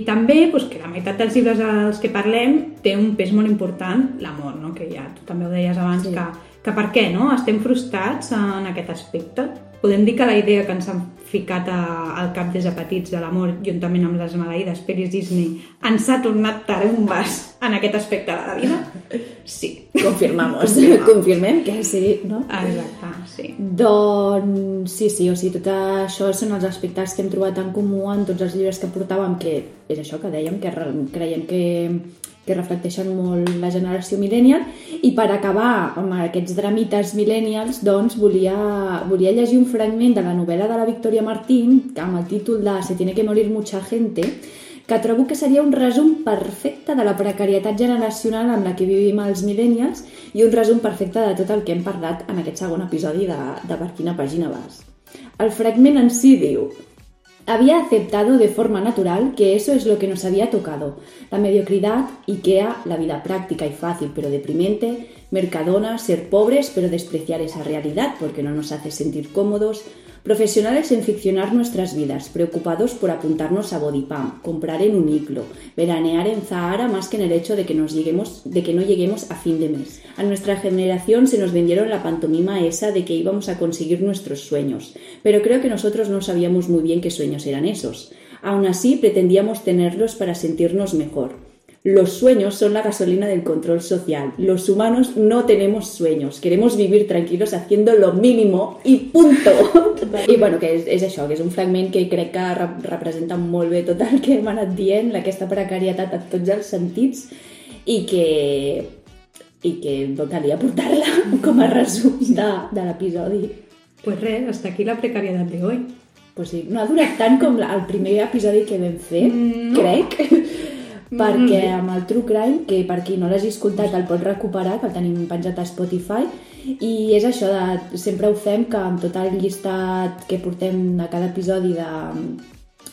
també pues, que la meitat dels llibres dels que parlem té un pes molt important, l'amor, no? que ja tu també ho deies abans, Sí. que, que per què no? estem frustrats en aquest aspecte. Podem dir que la idea que ens han ficat a, al cap des de petits de l'amor, juntament amb les maleïdes pel·lis Disney, ens ha tornat tarumbes en aquest aspecte de la vida? Sí. Confirmamos. Confirmamos. Confirmem que sí, no? Exacte, sí. Doncs sí, sí, o sigui, tot això són els aspectes que hem trobat en comú en tots els llibres que portàvem, que és això que dèiem, que re- creiem que, que reflecteixen molt la generació millennial. I per acabar amb aquests dramites millennials, doncs volia, volia llegir un fragment de la novel·la de la Victoria Martín, amb el títol de Se tiene que morir mucha gente, que trobo que seria un resum perfecte de la precarietat generacional en la que vivim els millennials i un resum perfecte de tot el que hem parlat en aquest segon episodi de, de Per quina pàgina vas. El fragment en si diu Había aceptado de forma natural que eso es lo que nos había tocado. La mediocridad, IKEA, la vida práctica y fácil pero deprimente, Mercadona, ser pobres pero despreciar esa realidad porque no nos hace sentir cómodos, profesionales en ficcionar nuestras vidas, preocupados por apuntarnos a Bodipam, comprar en Uniclo, veranear en Zahara más que en el hecho de que, nos lleguemos, de que no lleguemos a fin de mes. A nuestra generación se nos vendieron la pantomima esa de que íbamos a conseguir nuestros sueños, pero creo que nosotros no sabíamos muy bien qué sueños eran esos. Aún así, pretendíamos tenerlos para sentirnos mejor. Los sueños son la gasolina del control social. Los humanos no tenemos sueños. Queremos vivir tranquilos haciendo lo mínimo i punto. I bueno, que és, és això, que és un fragment que crec que rep representa molt bé tot el que hem anat dient, aquesta precarietat a tots els sentits i que i que no calia portar-la com a resum de, de l'episodi. Pues res, hasta aquí la precariedad de hoy. Pues sí, no ha durat tant com el primer episodi que vam fer, Mm, no. crec, perquè amb el True Crime, que per qui no l'hagi escoltat el pot recuperar, que el tenim penjat a Spotify, i és això, de, sempre ho fem, que amb tot el llistat que portem a cada episodi de,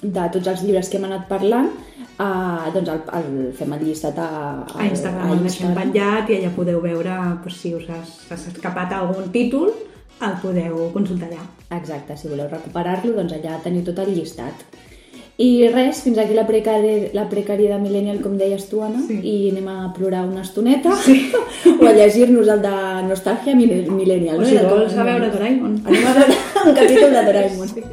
de tots els llibres que hem anat parlant, eh, doncs el, el, fem el llistat a, A Instagram el deixem penjat i allà podeu veure pues, si us has, has escapat algun títol, el podeu consultar allà. Exacte, si voleu recuperar-lo, doncs allà teniu tot el llistat. I res, fins aquí la precari, la precariedad millennial, com deies tu, Anna, Sí. i anem a plorar una estoneta sí. o a llegir-nos el de Nostàlgia Millennial. O si vols a veure Doraemon. Anem a veure un capítol de Doraemon. Sí.